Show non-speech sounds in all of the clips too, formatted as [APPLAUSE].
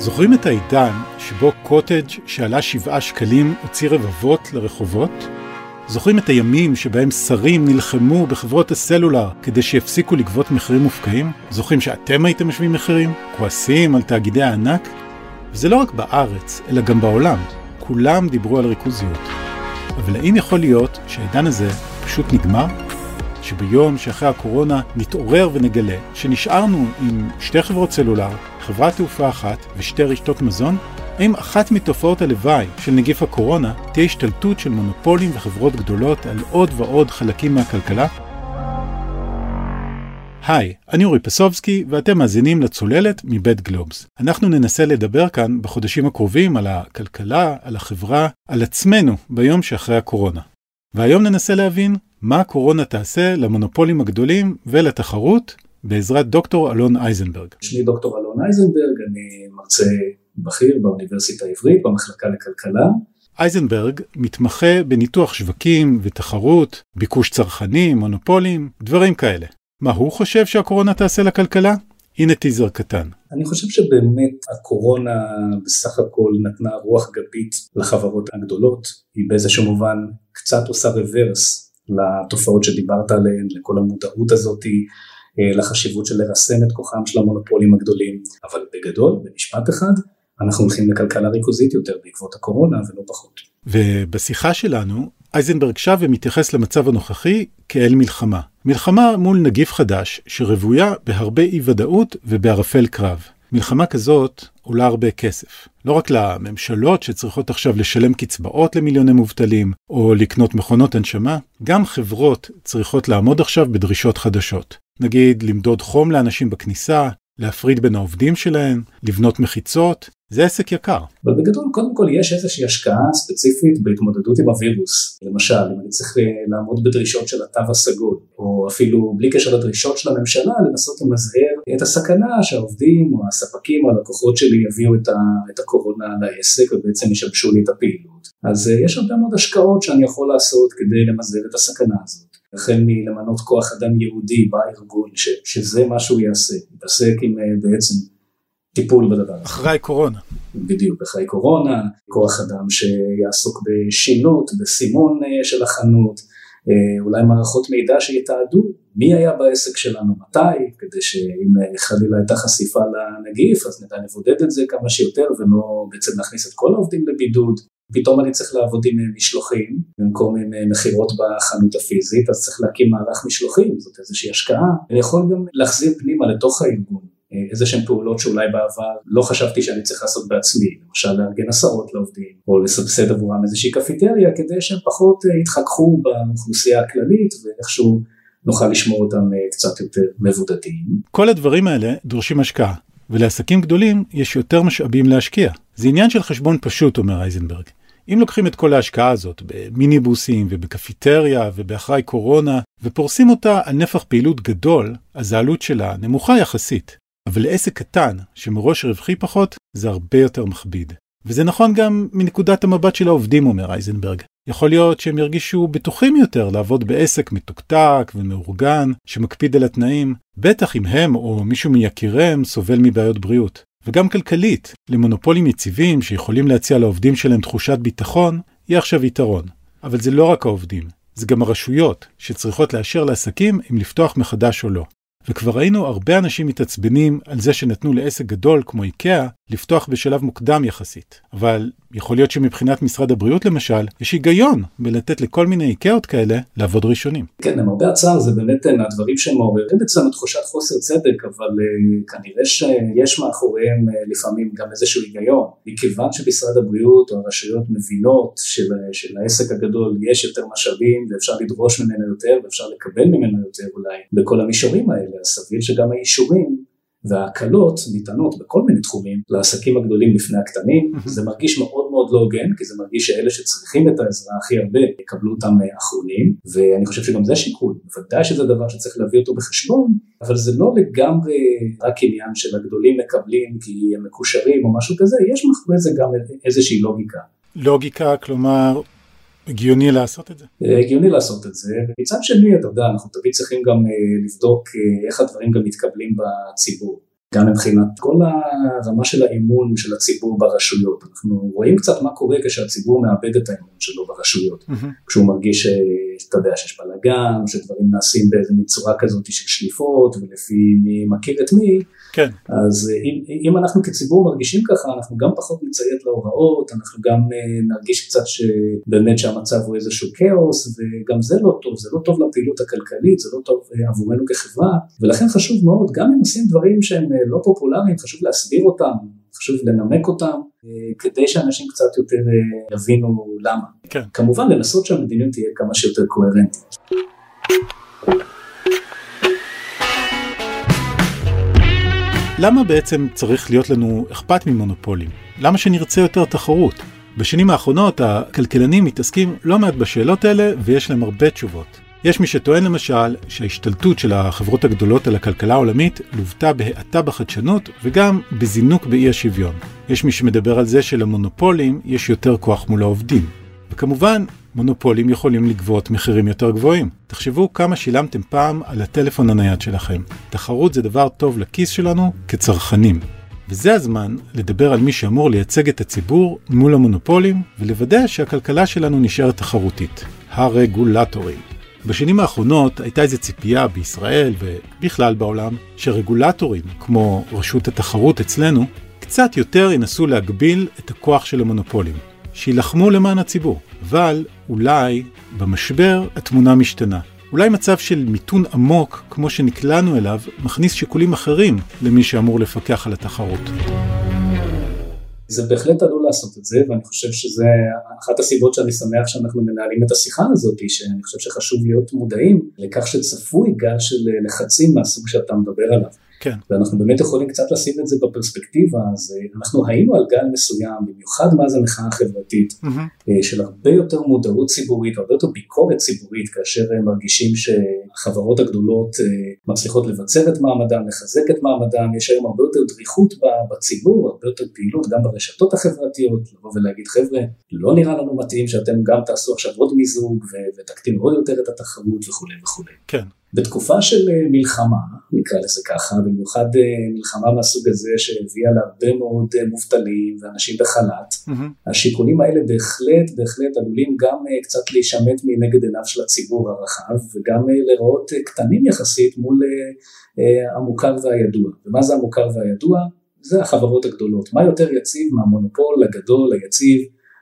זוכרים את העידן שבו קוטג' שעלה שבעה שקלים הוציא רבבות לרחובות? זוכרים את הימים שבהם שרים נלחמו בחברות הסלולר כדי שיפסיקו לגבות מחירים מופקעים? זוכרים שאתם הייתם משווים מחירים? כועסים על תאגידי הענק? וזה לא רק בארץ, אלא גם בעולם. כולם דיברו על ריכוזיות. אבל האם יכול להיות שהעידן הזה פשוט נגמר? שביום שאחרי הקורונה נתעורר ונגלה שנשארנו עם שתי חברות סלולר, חברת תעופה אחת ושתי רשתות מזון? האם אחת מתופעות הלוואי של נגיף הקורונה תהיה השתלטות של מונופולים וחברות גדולות על עוד ועוד חלקים מהכלכלה? היי, אני אורי פסובסקי ואתם מאזינים לצוללת מבית גלובס. אנחנו ננסה לדבר כאן בחודשים הקרובים על הכלכלה, על החברה, על עצמנו ביום שאחרי הקורונה. והיום ננסה להבין מה הקורונה תעשה למונופולים הגדולים ולתחרות בעזרת דוקטור אלון אייזנברג. שמי דוקטור אלון אייזנברג, אני מרצה בכיר באוניברסיטה העברית במחלקה לכלכלה. אייזנברג מתמחה בניתוח שווקים ותחרות, ביקוש צרכנים, מונופולים, דברים כאלה. מה הוא חושב שהקורונה תעשה לכלכלה? הנה טיזר קטן. אני חושב שבאמת הקורונה בסך הכל נתנה רוח גבית לחברות הגדולות, היא באיזשהו מובן קצת עושה רוורס לתופעות שדיברת עליהן, לכל המודעות הזאת, אה, לחשיבות של לרסן את כוחם של המונופולים הגדולים, אבל בגדול, במשפט אחד, אנחנו הולכים לכלכלה ריכוזית יותר בעקבות הקורונה ולא פחות. ובשיחה שלנו, אייזנברג שב ומתייחס למצב הנוכחי כאל מלחמה. מלחמה מול נגיף חדש שרוויה בהרבה אי ודאות ובערפל קרב. מלחמה כזאת עולה הרבה כסף. לא רק לממשלות שצריכות עכשיו לשלם קצבאות למיליוני מובטלים, או לקנות מכונות הנשמה, גם חברות צריכות לעמוד עכשיו בדרישות חדשות. נגיד למדוד חום לאנשים בכניסה, להפריד בין העובדים שלהם, לבנות מחיצות, זה עסק יקר. אבל בגדול קודם כל יש איזושהי השקעה ספציפית בהתמודדות עם הווירוס. למשל, אם אני צריך לעמוד בדרישות של התו הסגול, או אפילו בלי קשר לדרישות של הממשלה, לנסות למזהר את הסכנה שהעובדים או הספקים או הלקוחות שלי יביאו את, ה, את הקורונה לעסק ובעצם ישבשו לי את הפעילות. אז אה, יש הרבה מאוד השקעות שאני יכול לעשות כדי למזהר את הסכנה הזאת. החל מלמנות כוח אדם יהודי בארגון, ש, שזה מה שהוא יעשה, יתעסק עם אה, בעצם טיפול בדבר הזה. אחרי קורונה. בדיוק, אחרי קורונה, כוח אדם שיעסוק בשילוט, בסימון אה, של החנות, אה, אולי מערכות מידע שיתעדו מי היה בעסק שלנו, מתי, כדי שאם חלילה הייתה חשיפה לנגיף, אז נדע לבודד את זה כמה שיותר ולא בעצם להכניס את כל העובדים לבידוד. פתאום אני צריך לעבוד עם אה, משלוחים במקום עם אה, מכירות בחנות הפיזית, אז צריך להקים מערך משלוחים, זאת איזושהי השקעה. אני יכול גם להחזיר פנימה לתוך הארגון אה, איזה שהן פעולות שאולי בעבר לא חשבתי שאני צריך לעשות בעצמי, למשל לארגן הסעות לעובדים, או לסבסד עבורם איזושהי קפיטריה, כדי שהם פחות יתחככו באוכלוסייה הכללית ואיכשהו נוכל לשמור אותם קצת יותר מבודדים. כל הדברים האלה דורשים השקעה. ולעסקים גדולים יש יותר משאבים להשקיע. זה עניין של חשבון פשוט, אומר אייזנברג. אם לוקחים את כל ההשקעה הזאת במיניבוסים ובקפיטריה ובאחראי קורונה ופורסים אותה על נפח פעילות גדול, אז העלות שלה נמוכה יחסית. אבל לעסק קטן, שמראש רווחי פחות, זה הרבה יותר מכביד. וזה נכון גם מנקודת המבט של העובדים, אומר אייזנברג. יכול להיות שהם ירגישו בטוחים יותר לעבוד בעסק מתוקתק ומאורגן, שמקפיד על התנאים, בטח אם הם או מישהו מיקיריהם סובל מבעיות בריאות. וגם כלכלית, למונופולים יציבים שיכולים להציע לעובדים שלהם תחושת ביטחון, יהיה עכשיו יתרון. אבל זה לא רק העובדים, זה גם הרשויות, שצריכות לאשר לעסקים אם לפתוח מחדש או לא. וכבר ראינו הרבה אנשים מתעצבנים על זה שנתנו לעסק גדול כמו איקאה לפתוח בשלב מוקדם יחסית. אבל יכול להיות שמבחינת משרד הבריאות למשל, יש היגיון בלתת לכל מיני איקאות כאלה לעבוד ראשונים. כן, למרבה הצער זה באמת מהדברים שמעוררים אצלנו תחושת חוסר צדק, אבל uh, כנראה שיש מאחוריהם uh, לפעמים גם איזשהו היגיון. מכיוון שמשרד הבריאות או הרשויות מבינות שלעסק הגדול יש יותר משאבים ואפשר לדרוש ממנו יותר ואפשר לקבל ממנו יותר אולי בכל המישורים האלה, אז סביר שגם האישורים וההקלות ניתנות בכל מיני תחומים לעסקים הגדולים לפני הקטנים, זה מרגיש מאוד מאוד לא הוגן, כי זה מרגיש שאלה שצריכים את העזרה הכי הרבה יקבלו אותם אה, אחרונים, ואני חושב שגם זה שיקול, בוודאי שזה דבר שצריך להביא אותו בחשבון, אבל זה לא לגמרי רק עניין של הגדולים מקבלים כי הם מקושרים או משהו כזה, יש מאחורי זה גם איזושהי לוגיקה. לוגיקה, כלומר, הגיוני לעשות את זה. אה, הגיוני לעשות את זה, ומצד שני, אתה יודע, אנחנו תמיד צריכים גם אה, לבדוק אה, איך הדברים גם מתקבלים בציבור. גם מבחינת כל הרמה של האמון של הציבור ברשויות. אנחנו רואים קצת מה קורה כשהציבור מאבד את האמון שלו ברשויות. Mm-hmm. כשהוא מרגיש שאתה יודע שיש בלאגן, שדברים נעשים באיזה מין צורה כזאת של שליפות ולפי מי מכיר את מי, כן. אז אם, אם אנחנו כציבור מרגישים ככה, אנחנו גם פחות נציית להוראות, אנחנו גם אה, נרגיש קצת שבאמת שהמצב הוא איזשהו כאוס, וגם זה לא טוב, זה לא טוב לפעילות הכלכלית, זה לא טוב אה, עבורנו כחברה, ולכן חשוב מאוד, גם אם עושים דברים שהם אה, לא פופולריים, חשוב להסביר אותם, חשוב לנמק אותם, כדי שאנשים קצת יותר יבינו למה. כן. כמובן לנסות שהמדיניות תהיה כמה שיותר קוהרנטית. למה בעצם צריך להיות לנו אכפת ממונופולים? למה שנרצה יותר תחרות? בשנים האחרונות הכלכלנים מתעסקים לא מעט בשאלות האלה ויש להם הרבה תשובות. יש מי שטוען למשל שההשתלטות של החברות הגדולות על הכלכלה העולמית לוותה בהאטה בחדשנות וגם בזינוק באי השוויון. יש מי שמדבר על זה שלמונופולים יש יותר כוח מול העובדים. וכמובן, מונופולים יכולים לגבות מחירים יותר גבוהים. תחשבו כמה שילמתם פעם על הטלפון הנייד שלכם. תחרות זה דבר טוב לכיס שלנו כצרכנים. וזה הזמן לדבר על מי שאמור לייצג את הציבור מול המונופולים ולוודא שהכלכלה שלנו נשארת תחרותית. הרגולטורים. בשנים האחרונות הייתה איזו ציפייה בישראל ובכלל בעולם שרגולטורים כמו רשות התחרות אצלנו קצת יותר ינסו להגביל את הכוח של המונופולים. שיילחמו למען הציבור. אבל אולי במשבר התמונה משתנה. אולי מצב של מיתון עמוק, כמו שנקלענו אליו, מכניס שיקולים אחרים למי שאמור לפקח על התחרות. זה בהחלט עלול לעשות את זה, ואני חושב שזה אחת הסיבות שאני שמח שאנחנו מנהלים את השיחה הזאת, שאני חושב שחשוב להיות מודעים לכך שצפוי גל של לחצים מהסוג שאתה מדבר עליו. כן. ואנחנו באמת יכולים קצת לשים את זה בפרספקטיבה, אז אה, אנחנו היינו על גל מסוים, במיוחד מאז המחאה החברתית, mm-hmm. של הרבה יותר מודעות ציבורית, הרבה יותר ביקורת ציבורית, כאשר הם מרגישים שהחברות הגדולות אה, מצליחות לבצר את מעמדם, לחזק את מעמדם, יש היום הרבה יותר דריכות בציבור, הרבה יותר פעילות גם ברשתות החברתיות, לבוא ולהגיד חבר'ה, לא נראה לנו מתאים שאתם גם תעשו עכשיו עוד מיזוג ותקטינו עוד יותר את התחרות וכולי וכולי. כן. בתקופה של אה, מלחמה, נקרא לזה ככה, במיוחד אה, מלחמה מהסוג הזה שהביאה להרבה מאוד אה, מובטלים ואנשים בחל"ת, mm-hmm. השיקולים האלה בהחלט בהחלט עלולים גם קצת להישמט מנגד עיניו של הציבור הרחב וגם להיראות קטנים יחסית מול המוכר והידוע. ומה זה המוכר והידוע? זה החברות הגדולות. מה יותר יציב מהמונופול הגדול, היציב,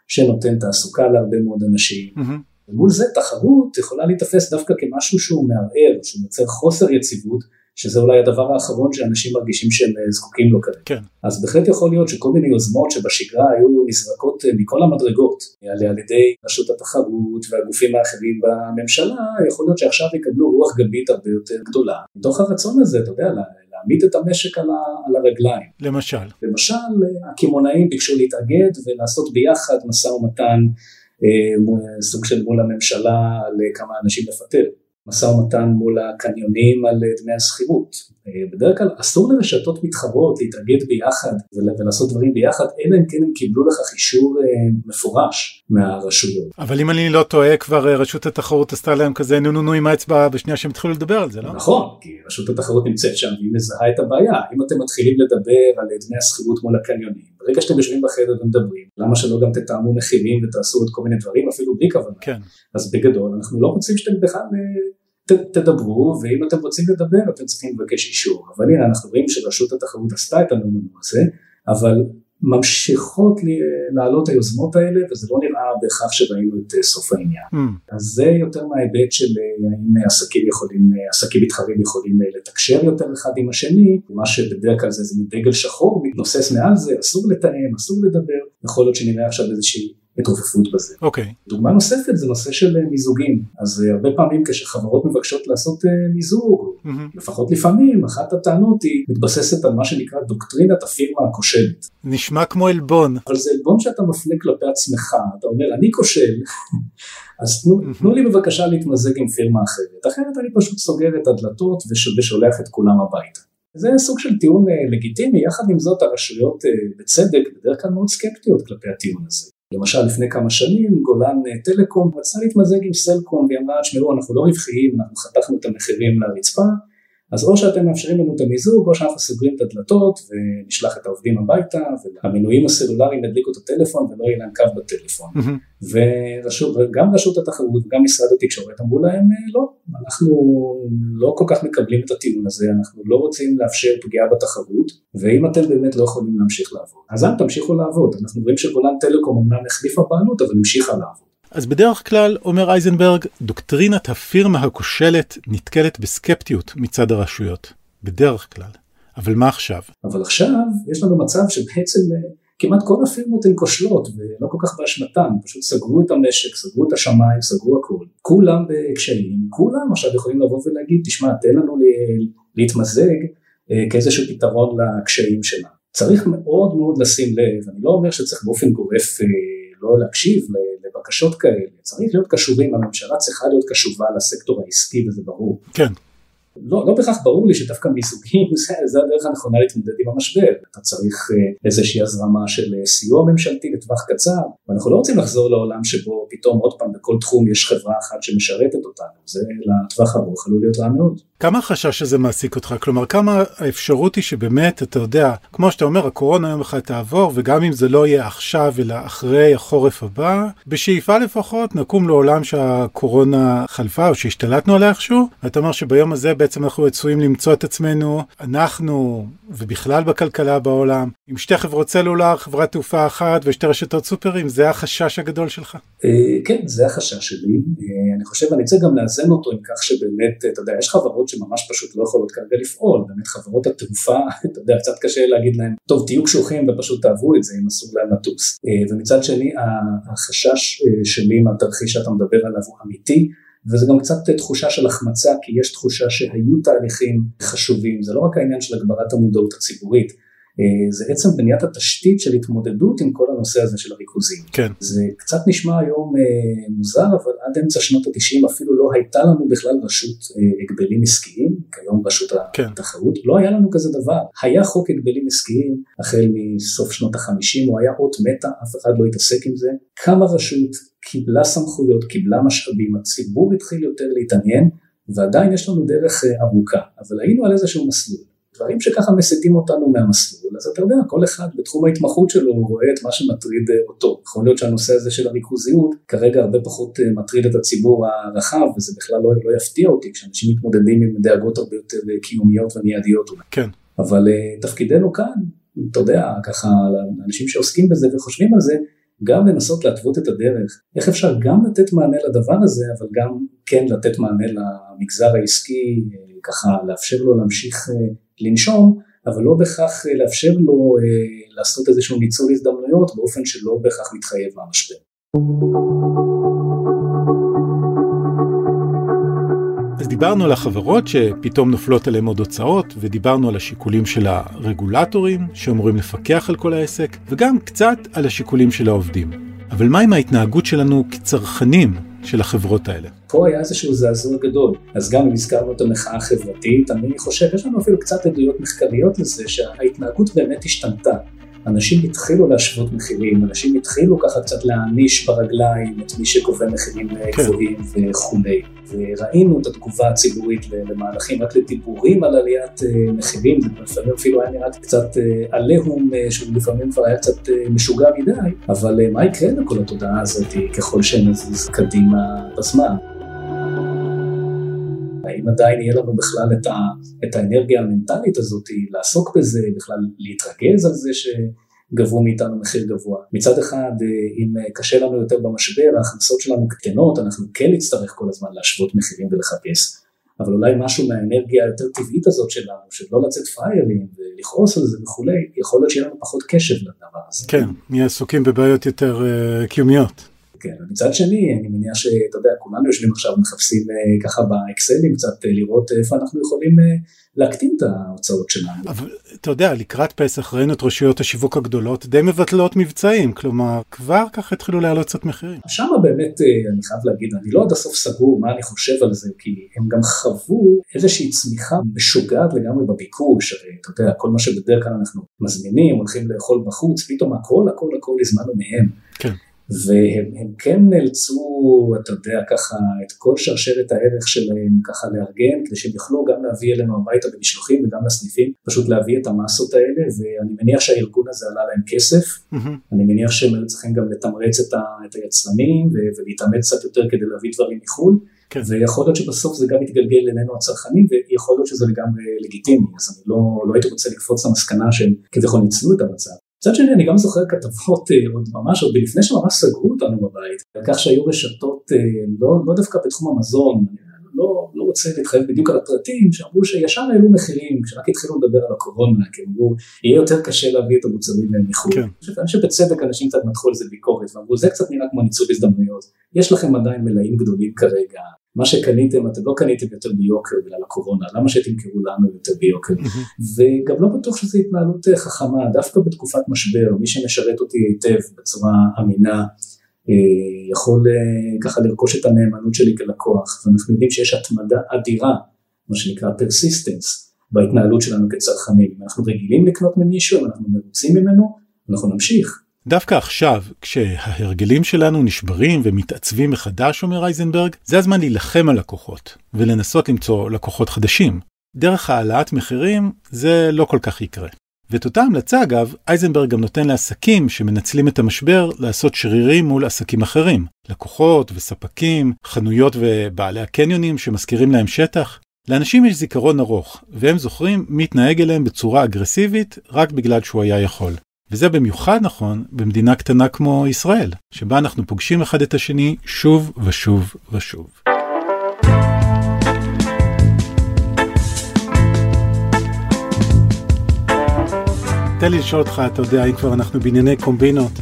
שנותן תעסוקה להרבה מאוד אנשים. Mm-hmm. ומול זה תחרות יכולה להיתפס דווקא כמשהו שהוא מערער, שהוא יוצר חוסר יציבות, שזה אולי הדבר האחרון שאנשים מרגישים שהם אה, זקוקים לו כרגע. כן. אז בהחלט יכול להיות שכל מיני יוזמות שבשגרה היו נזרקות אה, מכל המדרגות על ידי רשות התחרות והגופים האחרים בממשלה, יכול להיות שעכשיו יקבלו רוח גבית הרבה יותר גדולה. מתוך הרצון הזה, אתה יודע, להעמיד את המשק על, הרגליים. למשל. למשל, אה, הקמעונאים ביקשו להתאגד ולעשות ביחד משא ומתן סוג של מול הממשלה על כמה אנשים לפטר. משא ומתן מול הקניונים על דמי השכירות. אה, בדרך כלל אסור לרשתות מתחרות להתאגד ביחד ולעשות דברים ביחד, אלא אם כן הם קיבלו לכך אישור אה, מפורש מהרשויות. אבל אם אני לא טועה, כבר אה, רשות התחרות עשתה להם כזה נו נו נו עם האצבע בשנייה שהם התחילו לדבר על זה, לא? נכון, כי רשות התחרות נמצאת שם והיא מזהה את הבעיה. אם אתם מתחילים לדבר על דמי השכירות מול הקניונים, ברגע שאתם יושבים בחדר ומדברים, למה שלא גם תתאמו מחירים ותעשו עוד כל מיני דברים אפילו בלי כוונה. כן. אז בגדול אנחנו לא רוצים שאתם בכלל ת, תדברו, ואם אתם רוצים לדבר אתם צריכים לבקש אישור. אבל הנה אנחנו רואים שרשות התחרות עשתה את הנונו הזה, אבל ממשיכות לעלות היוזמות האלה, וזה לא נראה בהכרח שראינו את אה, סוף העניין. Mm. אז זה יותר מההיבט של אה, האם עסקים יכולים, אה, עסקים מתחרים יכולים לתקשר יותר אחד עם השני, מה שבדרך כלל זה איזה דגל שחור, מתנוסס מעל זה, אסור לתאם, אסור לדבר, יכול להיות שנראה עכשיו איזושהי התרופפות בזה. אוקיי. Okay. דוגמה נוספת זה נושא של אה, מיזוגים, אז אה, הרבה פעמים כשחברות מבקשות לעשות אה, מיזוג, mm-hmm. לפחות לפעמים, אחת הטענות היא מתבססת על מה שנקרא דוקטרינת הפירמה הכושלת. נשמע כמו עלבון. אבל זה עלבון שאתה מפנה כלפי עצמך, אתה אומר אני כושל, [LAUGHS] אז תנו, mm-hmm. תנו לי בבקשה להתמזג עם פירמה אחרת, אחרת אני פשוט סוגר את הדלתות ושולח את כולם הביתה. זה סוג של טיעון לגיטימי, יחד עם זאת הרשויות בצדק בדרך כלל מאוד סקפטיות כלפי הטיעון הזה. למשל לפני כמה שנים גולן אה, טלקום רצה להתמזג עם סלקום והיא אמרה תשמעו אנחנו לא רווחיים אנחנו חתכנו את המחירים לרצפה אז או שאתם מאפשרים לנו את המיזוג או שאנחנו סוגרים את הדלתות ונשלח את העובדים הביתה והמנויים הסלולריים ידליקו את הטלפון ולא יהיה להם קו בטלפון. ורשות, וגם רשות התחרות וגם משרד התקשורת אמרו להם לא, אנחנו לא כל כך מקבלים את הטיעון הזה, אנחנו לא רוצים לאפשר פגיעה בתחרות ואם אתם באמת לא יכולים להמשיך לעבוד, אז אל תמשיכו לעבוד, אנחנו רואים שגולן טלקום אמנם החליפה בעלות אבל המשיכה לעבוד. אז בדרך כלל, אומר אייזנברג, דוקטרינת הפירמה הכושלת נתקלת בסקפטיות מצד הרשויות. בדרך כלל. אבל מה עכשיו? אבל עכשיו יש לנו מצב שבעצם אה, כמעט כל הפירמות הן כושלות ולא כל כך באשמתן, פשוט סגרו את המשק, סגרו את השמיים, סגרו הכל. כולם בקשיים, כולם עכשיו יכולים לבוא ולהגיד, תשמע, תן לנו להתמזג אה, כאיזשהו פתרון לקשיים שלנו. צריך מאוד מאוד לשים לב, אני לא אומר שצריך באופן גורף אה, לא להקשיב לבקשות כאלה, צריך להיות קשובים, הממשלה צריכה להיות קשובה לסקטור העסקי וזה ברור. כן. לא, לא בהכרח ברור לי שדווקא מיזוגים [LAUGHS] זה, זה הדרך הנכונה להתמודד עם המשבר, אתה צריך אה, איזושהי הזרמה של אה, סיוע ממשלתי לטווח קצר, ואנחנו לא רוצים לחזור לעולם שבו פתאום עוד פעם בכל תחום יש חברה אחת שמשרתת אותנו, זה לטווח ארוך עלול להיות רע מאוד. כמה החשש הזה מעסיק אותך? כלומר, כמה האפשרות היא שבאמת, אתה יודע, כמו שאתה אומר, הקורונה יום אחד תעבור, וגם אם זה לא יהיה עכשיו, אלא אחרי החורף הבא, בשאיפה לפחות נקום לעולם שהקורונה חלפה, או שהשתלטנו עליה איכשהו, ואתה אומר שביום הזה בעצם אנחנו רצויים למצוא את עצמנו, אנחנו, ובכלל בכלכלה בעולם, עם שתי חברות סלולר, חברת תעופה אחת ושתי רשתות סופרים, זה החשש הגדול שלך? אה, כן, זה החשש שלי. אה, אני חושב, אני רוצה גם לאזן אותו עם כך שבאמת, אתה יודע, יש חברות חברות שממש פשוט לא יכולות כרגע לפעול, באמת חברות התעופה, [LAUGHS] אתה יודע, קצת קשה להגיד להם, טוב תהיו קשוחים ופשוט תעברו את זה אם אסור להם לטוס. אה, ומצד שני החשש אה, שלי מהתרחיש שאתה מדבר עליו הוא אמיתי, וזה גם קצת תחושה של החמצה, כי יש תחושה שהיו תהליכים חשובים, זה לא רק העניין של הגברת המודעות הציבורית, זה עצם בניית התשתית של התמודדות עם כל הנושא הזה של הריכוזים. כן. זה קצת נשמע היום אה, מוזר, אבל עד אמצע שנות התשעים אפילו לא הייתה לנו בכלל רשות אה, הגבלים עסקיים, כיום רשות כן. התחרות, לא היה לנו כזה דבר. היה חוק הגבלים עסקיים החל מסוף שנות החמישים, הוא היה אות מתה, אף אחד לא התעסק עם זה. קמה רשות, קיבלה סמכויות, קיבלה משאבים, הציבור התחיל יותר להתעניין, ועדיין יש לנו דרך ארוכה, אבל היינו על איזשהו מסלול. דברים שככה מסיטים אותנו מהמסלול, אז אתה יודע, כל אחד בתחום ההתמחות שלו רואה את מה שמטריד אה, אותו. יכול להיות שהנושא הזה של הריכוזיות כרגע הרבה פחות אה, מטריד את הציבור הרחב, וזה בכלל לא, לא יפתיע אותי כשאנשים מתמודדים עם דאגות הרבה יותר אה, קיומיות ומיידיות. כן. אבל תפקידנו כאן, אתה יודע, ככה, לאנשים שעוסקים בזה וחושבים על זה, גם לנסות להתוות את הדרך, איך אפשר גם לתת מענה לדבר הזה, אבל גם כן לתת מענה למגזר העסקי, ככה לאפשר לו להמשיך לנשום, אבל לא בהכרח אה, לאפשר לו אה, לעשות איזשהו ניצול הזדמנויות באופן שלא בהכרח מתחייב מהמשבר. אז דיברנו על החברות שפתאום נופלות עליהן עוד הוצאות, ודיברנו על השיקולים של הרגולטורים שאמורים לפקח על כל העסק, וגם קצת על השיקולים של העובדים. אבל מה עם ההתנהגות שלנו כצרכנים של החברות האלה? פה היה איזשהו זעזוע גדול. אז גם אם הזכרנו את המחאה החברתית, אני חושב, יש לנו אפילו קצת עדויות מחקריות לזה שההתנהגות באמת השתנתה. אנשים התחילו להשוות מחירים, אנשים התחילו ככה קצת להעניש ברגליים את מי שקובע מחירים כן. גבוהים וכולי. וראינו את התגובה הציבורית למהלכים, רק לדיבורים על עליית אה, מחירים, זה לפעמים אפילו היה נראה קצת אה, עליהום, אה, שהוא לפעמים כבר היה קצת משוגע מדי, אבל מה יקרה לכל התודעה הזאת ככל שנזיז קדימה בזמן? האם עדיין יהיה לנו בכלל את, ה, את האנרגיה המנטלית הזאת לעסוק בזה, בכלל להתרגז על זה שגבו מאיתנו מחיר גבוה. מצד אחד, אה, אם אה, קשה לנו יותר במשבר, ההכנסות שלנו קטנות, אנחנו כן נצטרך כל הזמן להשוות מחירים ולחפש. אבל אולי משהו מהאנרגיה היותר טבעית הזאת שלנו, של לא לצאת פריירים ולכעוס על זה וכולי, יכול להיות שיהיה לנו פחות קשב לדבר הזה. כן, נהיה עסוקים בבעיות יותר uh, קיומיות. כן, ומצד שני, אני מניח שאתה יודע, כולנו יושבים עכשיו ומחפשים אה, ככה באקסלים קצת אה, לראות איפה אנחנו יכולים אה, להקטין את ההוצאות שלנו. אבל אתה יודע, לקראת פסח ראינו את רשויות השיווק הגדולות די מבטלות מבצעים, כלומר, כבר ככה התחילו להעלות קצת מחירים. שם באמת, אני חייב להגיד, אני לא עד הסוף סגור מה אני חושב על זה, כי הם גם חוו איזושהי צמיחה משוגעת לגמרי בביקוש, הרי אתה יודע, כל מה שבדרך כלל אנחנו מזמינים, הולכים לאכול בחוץ, פתאום הכל הכל הכל הזמנו מהם. כן. והם כן נאלצו, אתה יודע, ככה, את כל שרשרת הערך שלהם ככה לארגן, כדי שהם יוכלו גם להביא אלינו הביתה במשלוחים וגם לסניפים, פשוט להביא את המסות האלה, ואני מניח שהארגון הזה עלה להם כסף, mm-hmm. אני מניח שהם היו צריכים גם לתמרץ את, ה, את היצרנים ולהתאמץ קצת יותר כדי להביא דברים מחו"ל, כן. ויכול להיות שבסוף זה גם יתגלגל אלינו הצרכנים, ויכול להיות שזה לגמרי לגיטימי, אז אני לא, לא הייתי רוצה לקפוץ למסקנה שהם כביכול ניצלו את המצב. מצד שני אני גם זוכר כתבות אה, עוד ממש עוד לפני שממש סגרו אותנו בבית, על כך שהיו רשתות אה, לא, לא דווקא בתחום המזון, לא, לא רוצה להתחייב בדיוק על הפרטים, שאמרו שישר העלו מחירים, כשרק התחילו לדבר על הקורונה, כי אמרו, יהיה יותר קשה להביא את המוצרים מחו"ל. כן. אני חושב שבצדק אנשים קצת מתחו על זה ביקורת, ואמרו, זה קצת נראה כמו ניצול הזדמנויות, יש לכם עדיין מלאים גדולים כרגע, מה שקניתם אתם לא קניתם יותר ביוקר בגלל הקורונה, למה שתמכרו לנו יותר ביוקר? וגם לא בטוח שזו התנהלות אה, חכמה, דווקא בתקופת משבר, מי שמשרת אותי היטב בצורה אמינה, אה, יכול אה, ככה לרכוש את הנאמנות שלי כלקוח, ואנחנו יודעים שיש התמדה אדירה, מה שנקרא persistence, בהתנהלות שלנו כצרכנים. אם אנחנו רגילים לקנות ממישהו, אם אנחנו מרוצים ממנו, אנחנו נמשיך. דווקא עכשיו, כשההרגלים שלנו נשברים ומתעצבים מחדש, אומר אייזנברג, זה הזמן להילחם על לקוחות, ולנסות למצוא לקוחות חדשים. דרך העלאת מחירים זה לא כל כך יקרה. ואת אותה המלצה אגב, אייזנברג גם נותן לעסקים שמנצלים את המשבר לעשות שרירים מול עסקים אחרים. לקוחות וספקים, חנויות ובעלי הקניונים שמזכירים להם שטח. לאנשים יש זיכרון ארוך, והם זוכרים מי התנהג אליהם בצורה אגרסיבית רק בגלל שהוא היה יכול. וזה במיוחד נכון במדינה קטנה כמו ישראל, שבה אנחנו פוגשים אחד את השני שוב ושוב ושוב. תן לי לשאול אותך, אתה יודע, אם כבר אנחנו בענייני קומבינות.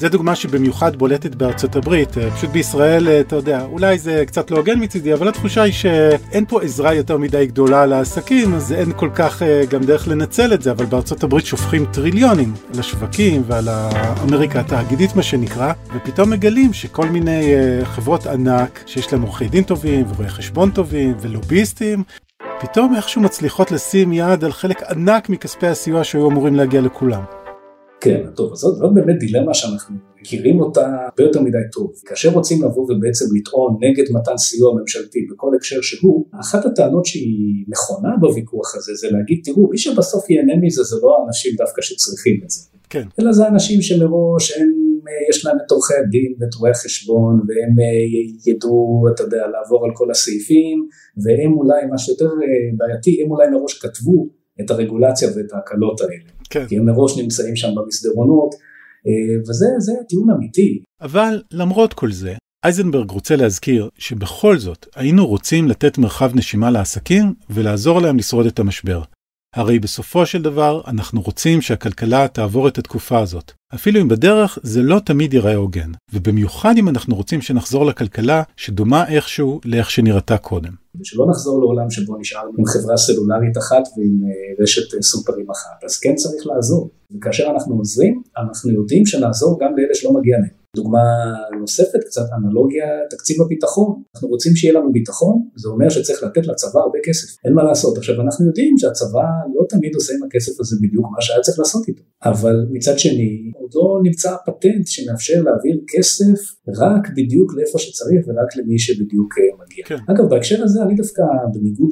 זו דוגמה שבמיוחד בולטת בארצות הברית, אה, פשוט בישראל, אה, אתה יודע, אולי זה קצת לא הוגן מצידי, אבל התחושה היא שאין פה עזרה יותר מדי גדולה לעסקים, אז אין כל כך אה, גם דרך לנצל את זה, אבל בארצות הברית שופכים טריליונים על השווקים ועל האמריקה התאגידית מה שנקרא, ופתאום מגלים שכל מיני חברות ענק, שיש להם עורכי דין טובים ורואי חשבון טובים ולוביסטים, פתאום איכשהו מצליחות לשים יד על חלק ענק מכספי הסיוע שהיו אמורים להגיע לכולם. כן, טוב, אז זאת באמת דילמה שאנחנו מכירים אותה הרבה יותר מדי טוב. כאשר רוצים לבוא ובעצם לטעון נגד מתן סיוע ממשלתי בכל הקשר שהוא, אחת הטענות שהיא נכונה בוויכוח הזה זה להגיד, תראו, מי שבסוף ייהנה מזה זה לא האנשים דווקא שצריכים את זה. כן. אלא זה אנשים שמראש הם, יש להם את עורכי הדין ואת רואי החשבון והם אה, ידעו, אתה יודע, לעבור על כל הסעיפים והם אולי, מה שיותר אה, בעייתי, הם אולי מראש כתבו את הרגולציה ואת ההקלות האלה. כן. כי הם מראש נמצאים שם במסדרונות, אה, וזה טיעון אמיתי. אבל למרות כל זה, אייזנברג רוצה להזכיר שבכל זאת היינו רוצים לתת מרחב נשימה לעסקים ולעזור להם לשרוד את המשבר. הרי בסופו של דבר אנחנו רוצים שהכלכלה תעבור את התקופה הזאת. אפילו אם בדרך זה לא תמיד ייראה הוגן, ובמיוחד אם אנחנו רוצים שנחזור לכלכלה שדומה איכשהו לאיך שנראתה קודם. ושלא נחזור לעולם שבו נשארנו עם חברה סלולרית אחת ועם אה, רשת סופרים אחת, אז כן צריך לעזור. וכאשר אנחנו עוזרים, אנחנו יודעים שנעזור גם לאלה שלא מגיע להם. דוגמה נוספת, קצת אנלוגיה, תקציב הביטחון. אנחנו רוצים שיהיה לנו ביטחון, זה אומר שצריך לתת לצבא הרבה כסף. אין מה לעשות. עכשיו, אנחנו יודעים שהצבא לא תמיד עושה עם הכסף הזה בדיוק מה שהיה צריך לעשות איתו. אבל מצד שני, עוד לא נמצא פטנט שמאפשר להעביר כסף רק בדיוק לאיפה שצריך ורק למי שבדיוק אה, מגיע. כן. אגב, בהקשר הזה אני דווקא, בניגוד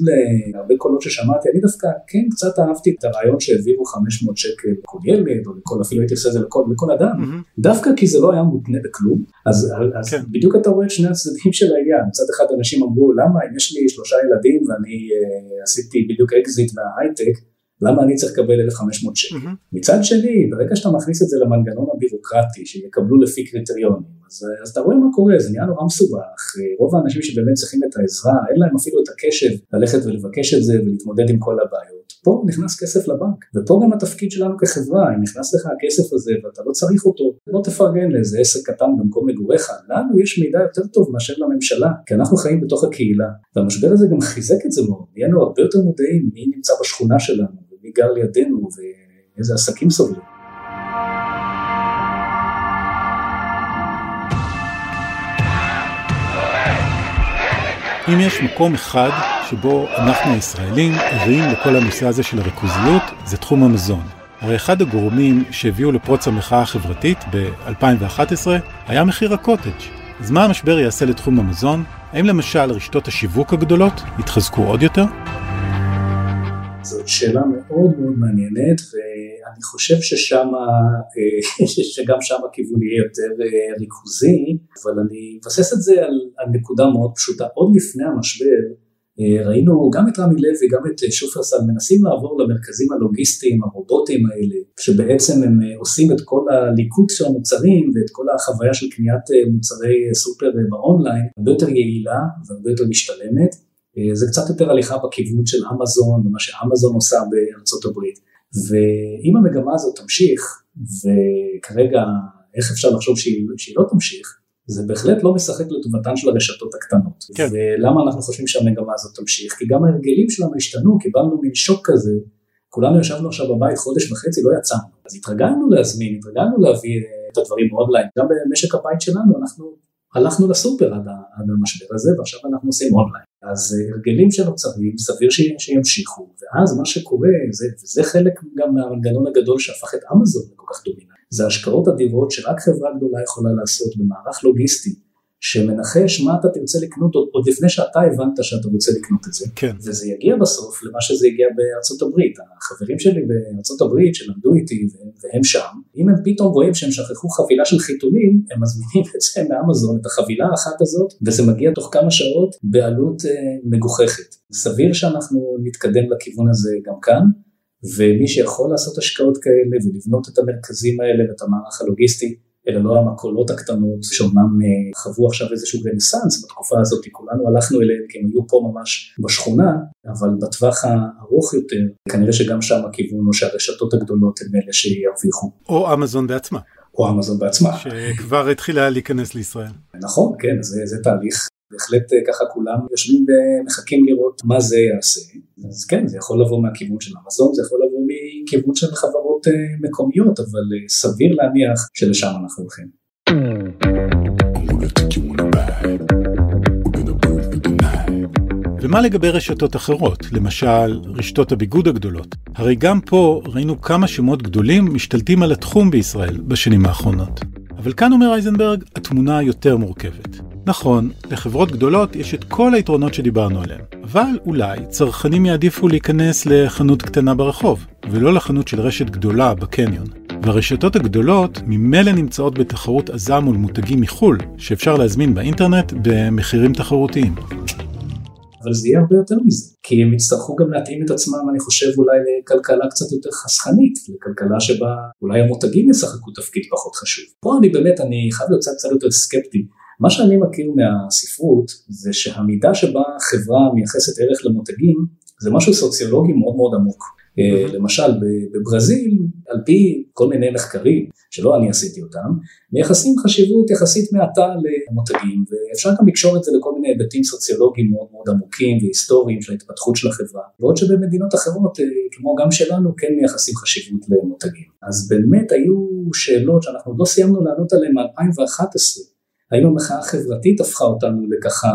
להרבה קולות ששמעתי, אני דווקא כן קצת אהבתי את הרעיון שהעבירו 500 שקל לכל ילד, או לכל, אפילו הייתי עושה את זה לכל, לכל אדם, mm-hmm. דווקא כי זה לא היה מותנה בכלום. אז, אז כן. בדיוק אתה רואה את שני הצדדים של העניין. מצד אחד אנשים אמרו, למה אם יש לי שלושה ילדים ואני uh, עשיתי בדיוק אקזיט מההייטק, למה אני צריך לקבל 1,500 שקל? Mm-hmm. מצד שני, ברגע שאתה מכניס את זה למנגנון הבירוקרטי, שיקבלו לפי קריטריונים, אז, אז אתה רואה מה קורה, זה נהיה נורא מסובך, רוב האנשים שבאמת צריכים את העזרה, אין להם אפילו את הקשב ללכת ולבקש את זה ולהתמודד עם כל הבעיות. פה נכנס כסף לבנק, ופה גם התפקיד שלנו כחברה, אם נכנס לך הכסף הזה ואתה לא צריך אותו, לא תפרגן לאיזה עסק קטן במקום מגוריך, לנו יש מידע יותר טוב מאשר לממשלה, כי אנחנו חיים בתוך הקהילה, והמשבר הזה גם חיזק את זה מאוד, נהיינו הרבה יותר מודעים מי נמצא בשכונה שלנו, ומי גר לידינו, ואיזה עסקים סובלים. אם יש מקום אחד שבו אנחנו הישראלים ערים לכל הנושא הזה של הריכוזיות, זה תחום המזון. הרי אחד הגורמים שהביאו לפרוץ המחאה החברתית ב-2011 היה מחיר הקוטג'. אז מה המשבר יעשה לתחום המזון? האם למשל רשתות השיווק הגדולות יתחזקו עוד יותר? זאת שאלה מאוד מאוד מעניינת ואני חושב ששם, אה, [LAUGHS] שגם שם הכיוון יהיה יותר אה, ריכוזי, אבל אני מבסס את זה על, על נקודה מאוד פשוטה. עוד לפני המשבר אה, ראינו גם את רמי לוי, גם את שופרסל מנסים לעבור למרכזים הלוגיסטיים, הרובוטים האלה, שבעצם הם עושים את כל הליקוט של המוצרים ואת כל החוויה של קניית מוצרי סופר באונליין, הרבה יותר יעילה והרבה יותר משתלמת. אה, זה קצת יותר הליכה בכיוון של אמזון ומה שאמזון עושה בארצות הברית. ואם המגמה הזאת תמשיך, וכרגע איך אפשר לחשוב שהיא, שהיא לא תמשיך, זה בהחלט לא משחק לטובתן של הרשתות הקטנות. כן. ולמה אנחנו חושבים שהמגמה הזאת תמשיך? כי גם ההרגלים שלנו השתנו, קיבלנו מין שוק כזה, כולנו ישבנו עכשיו בבית חודש וחצי, לא יצאנו. אז התרגלנו להזמין, התרגלנו להביא אה, את הדברים אונליין. גם במשק הבית שלנו אנחנו הלכנו לסופר עד, עד המשבר הזה, ועכשיו אנחנו עושים אונליין. אז אה, הרגלים שנוצרים, סביר שימשיכו, ואז מה שקורה, זה, וזה חלק גם מהמנגנון הגדול שהפך את אמזון לכל כך דומיננטי, זה השקעות אדירות שרק חברה גדולה יכולה לעשות במערך לוגיסטי שמנחש מה אתה תרצה לקנות עוד, עוד לפני שאתה הבנת שאתה רוצה לקנות את זה. כן. וזה יגיע בסוף למה שזה יגיע בארצות הברית. החברים שלי בארצות הברית שלמדו איתי והם שם, אם הם פתאום רואים שהם שכחו חבילה של חיתולים, הם מזמינים את זה מאמזון, את החבילה האחת הזאת, וזה מגיע תוך כמה שעות בעלות אה, מגוחכת. סביר שאנחנו נתקדם לכיוון הזה גם כאן. ומי שיכול לעשות השקעות כאלה ולבנות את המרכזים האלה ואת המערך הלוגיסטי, אלה לא המקולות הקטנות שאומנם אה, חוו עכשיו איזשהו רנסאנס בתקופה הזאת, כולנו הלכנו אליהם כי הם היו פה ממש בשכונה, אבל בטווח הארוך יותר, כנראה שגם שם הכיוון הוא שהרשתות הגדולות הן אלה שירוויחו. או אמזון בעצמה. או אמזון בעצמה. שכבר התחילה להיכנס לישראל. נכון, כן, זה, זה תהליך בהחלט אה, ככה כולם יושבים ומחכים לראות מה זה יעשה. אז כן, זה יכול לבוא מהכיוון של אמזון, זה יכול מכיוון של חברות אה, מקומיות, אבל אה, סביר להניח שלשם אנחנו הולכים. ומה לגבי רשתות אחרות, למשל רשתות הביגוד הגדולות? הרי גם פה ראינו כמה שמות גדולים משתלטים על התחום בישראל בשנים האחרונות. אבל כאן אומר אייזנברג, התמונה יותר מורכבת. נכון, לחברות גדולות יש את כל היתרונות שדיברנו עליהם, אבל אולי צרכנים יעדיפו להיכנס לחנות קטנה ברחוב, ולא לחנות של רשת גדולה בקניון. והרשתות הגדולות ממילא נמצאות בתחרות עזה מול מותגים מחו"ל, שאפשר להזמין באינטרנט במחירים תחרותיים. אבל זה יהיה הרבה יותר מזה, כי הם יצטרכו גם להתאים את עצמם, אני חושב, אולי לכלכלה קצת יותר חסכנית, לכלכלה שבה אולי המותגים ישחקו תפקיד פחות חשוב. פה אני באמת, אני חייב להיות קצת יותר סקפטי. מה שאני מכיר מהספרות זה שהמידה שבה חברה מייחסת ערך למותגים זה משהו סוציולוגי מאוד מאוד עמוק. Mm-hmm. למשל בברזיל, על פי כל מיני מחקרים, שלא אני עשיתי אותם, מייחסים חשיבות יחסית מעטה למותגים, ואפשר גם לקשור את זה לכל מיני היבטים סוציולוגיים מאוד מאוד עמוקים והיסטוריים של ההתפתחות של החברה, בעוד שבמדינות אחרות, אה, כמו גם שלנו, כן מייחסים חשיבות למותגים. אז באמת היו שאלות שאנחנו לא סיימנו לענות עליהן מ-2011. האם המחאה החברתית הפכה אותנו לככה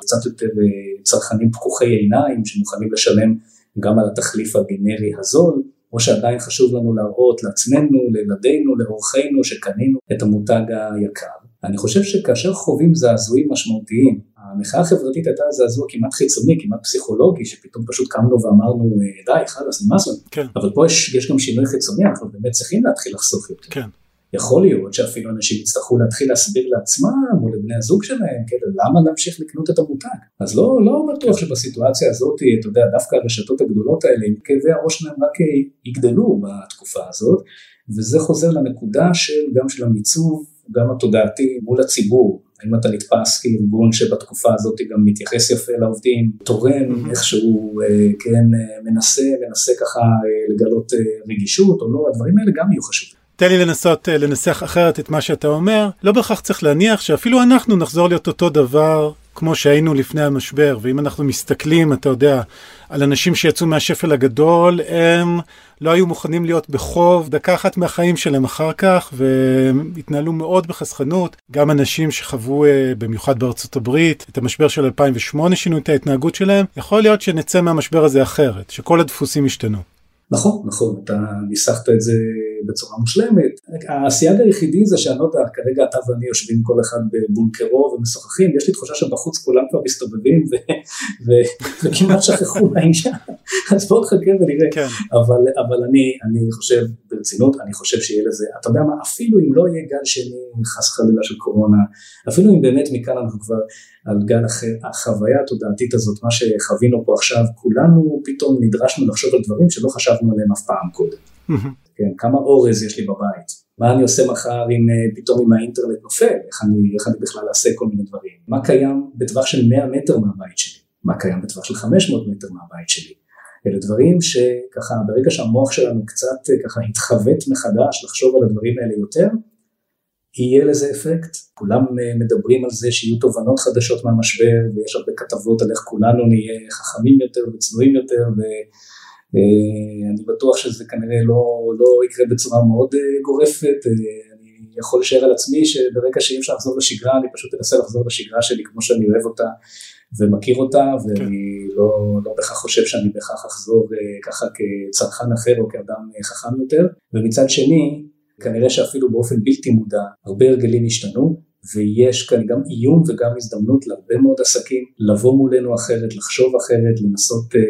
קצת יותר אה, צרכנים פקוחי עיניים שמוכנים לשלם גם על התחליף הגנרי הזול, או שעדיין חשוב לנו להראות לעצמנו, לילדינו, לאורחינו שקנינו את המותג היקר. אני חושב שכאשר חווים זעזועים משמעותיים, המחאה החברתית הייתה זעזוע כמעט חיצוני, כמעט פסיכולוגי, שפתאום פשוט קמנו ואמרנו די, חלאס, נמאס לנו. כן. אבל פה יש, יש גם שינוי חיצוני, אנחנו באמת צריכים להתחיל לחסוך יותר. כן. יכול להיות שאפילו אנשים יצטרכו להתחיל להסביר לעצמם או לבני הזוג שלהם, כן, למה להמשיך לקנות את המותג. אז לא, לא בטוח שבסיטואציה הזאת, אתה יודע, דווקא הרשתות הגדולות האלה, עם כאבי הראש שלהם רק יגדלו בתקופה הזאת, וזה חוזר לנקודה של, גם של המיצוב, גם התודעתי מול הציבור. האם אתה נתפס כארגון שבתקופה הזאת גם מתייחס יפה לעובדים, תורם איכשהו, אה, כן, אה, מנסה, מנסה ככה אה, לגלות רגישות או לא, הדברים האלה גם יהיו חשובים. תן לי לנסות אה, לנסח אחרת את מה שאתה אומר. לא בהכרח צריך להניח שאפילו אנחנו נחזור להיות אותו דבר כמו שהיינו לפני המשבר, ואם אנחנו מסתכלים, אתה יודע, על אנשים שיצאו מהשפל הגדול, הם לא היו מוכנים להיות בחוב דקה אחת מהחיים שלהם אחר כך, והתנהלו מאוד בחסכנות. גם אנשים שחוו, אה, במיוחד בארצות הברית, את המשבר של 2008 שינו את ההתנהגות שלהם, יכול להיות שנצא מהמשבר הזה אחרת, שכל הדפוסים השתנו. נכון, נכון, אתה ניסחת את זה בצורה מושלמת. הסייג היחידי זה שאני לא יודע, כרגע אתה ואני יושבים כל אחד בבונקרו ומשוחחים, יש לי תחושה שבחוץ כולם כבר מסתובבים וכמעט שכחו מהעניין, אז בואו נחכה ונראה. כן. אבל, אבל אני, אני חושב ברצינות, אני חושב שיהיה לזה, אתה יודע מה, אפילו אם לא יהיה גל שני חס חלילה של קורונה, אפילו אם באמת מכאן אנחנו כבר על גל אחר, החוויה התודעתית הזאת, מה שחווינו פה עכשיו, כולנו פתאום נדרשנו לחשוב על דברים שלא חשבנו עליהם אף פעם קודם. כן, כמה אורז יש לי בבית, מה אני עושה מחר אם אה, פתאום אם האינטרנט נופל, איך אני, איך אני בכלל אעשה כל מיני דברים, מה קיים בטווח של 100 מטר מהבית שלי, מה קיים בטווח של 500 מטר מהבית שלי, אלה דברים שככה ברגע שהמוח שלנו קצת אה, ככה התחוות מחדש לחשוב על הדברים האלה יותר, יהיה לזה אפקט, כולם אה, מדברים על זה שיהיו תובנות חדשות מהמשבר ויש הרבה כתבות על איך כולנו נהיה חכמים יותר וצנועים יותר ואני אה, בטוח שזה כנראה לא, לא יקרה בצורה מאוד אה, גורפת, אני יכול לשער על עצמי שברגע שאי אפשר לחזור לשגרה אני פשוט אנסה לחזור לשגרה שלי כמו שאני אוהב אותה ומכיר אותה ואני כן. לא, לא בהכרח חושב שאני בהכרח אחזור ככה כצרכן אחר או כאדם חכם יותר. ומצד שני כנראה שאפילו באופן בלתי מודע הרבה הרגלים השתנו ויש כאן גם איום וגם הזדמנות להרבה מאוד עסקים לבוא מולנו אחרת, לחשוב אחרת, לנסות אה,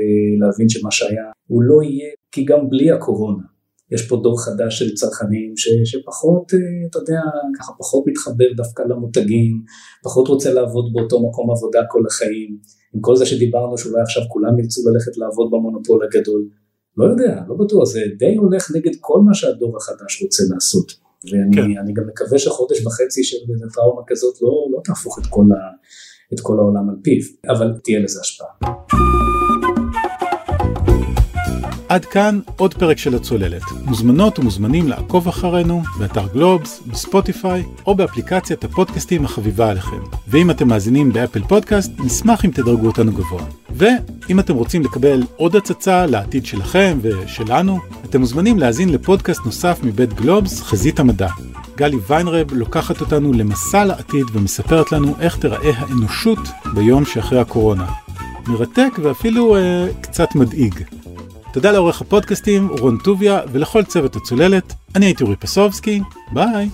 להבין שמה שהיה הוא לא יהיה, כי גם בלי הקורונה יש פה דור חדש של צרכנים ש, שפחות, אה, אתה יודע, ככה פחות מתחבר דווקא למותגים, פחות רוצה לעבוד באותו מקום עבודה כל החיים, עם כל זה שדיברנו שאולי עכשיו כולם ירצו ללכת לעבוד במונופול הגדול, לא יודע, לא בטוח, זה די הולך נגד כל מה שהדור החדש רוצה לעשות. ואני כן. גם מקווה שחודש וחצי של טראומה כזאת לא, לא תהפוך את כל, ה, את כל העולם על פיו, אבל תהיה לזה השפעה. עד כאן עוד פרק של הצוללת. מוזמנות ומוזמנים לעקוב אחרינו באתר גלובס, בספוטיפיי או באפליקציית הפודקאסטים החביבה עליכם. ואם אתם מאזינים באפל פודקאסט, נשמח אם תדרגו אותנו גבוה. ואם אתם רוצים לקבל עוד הצצה לעתיד שלכם ושלנו, אתם מוזמנים להאזין לפודקאסט נוסף מבית גלובס, חזית המדע. גלי ויינרב לוקחת אותנו למסע לעתיד ומספרת לנו איך תיראה האנושות ביום שאחרי הקורונה. מרתק ואפילו אה, קצת מדאיג. תודה לעורך הפודקאסטים רון טוביה ולכל צוות הצוללת. אני הייתי אורי פסובסקי, ביי.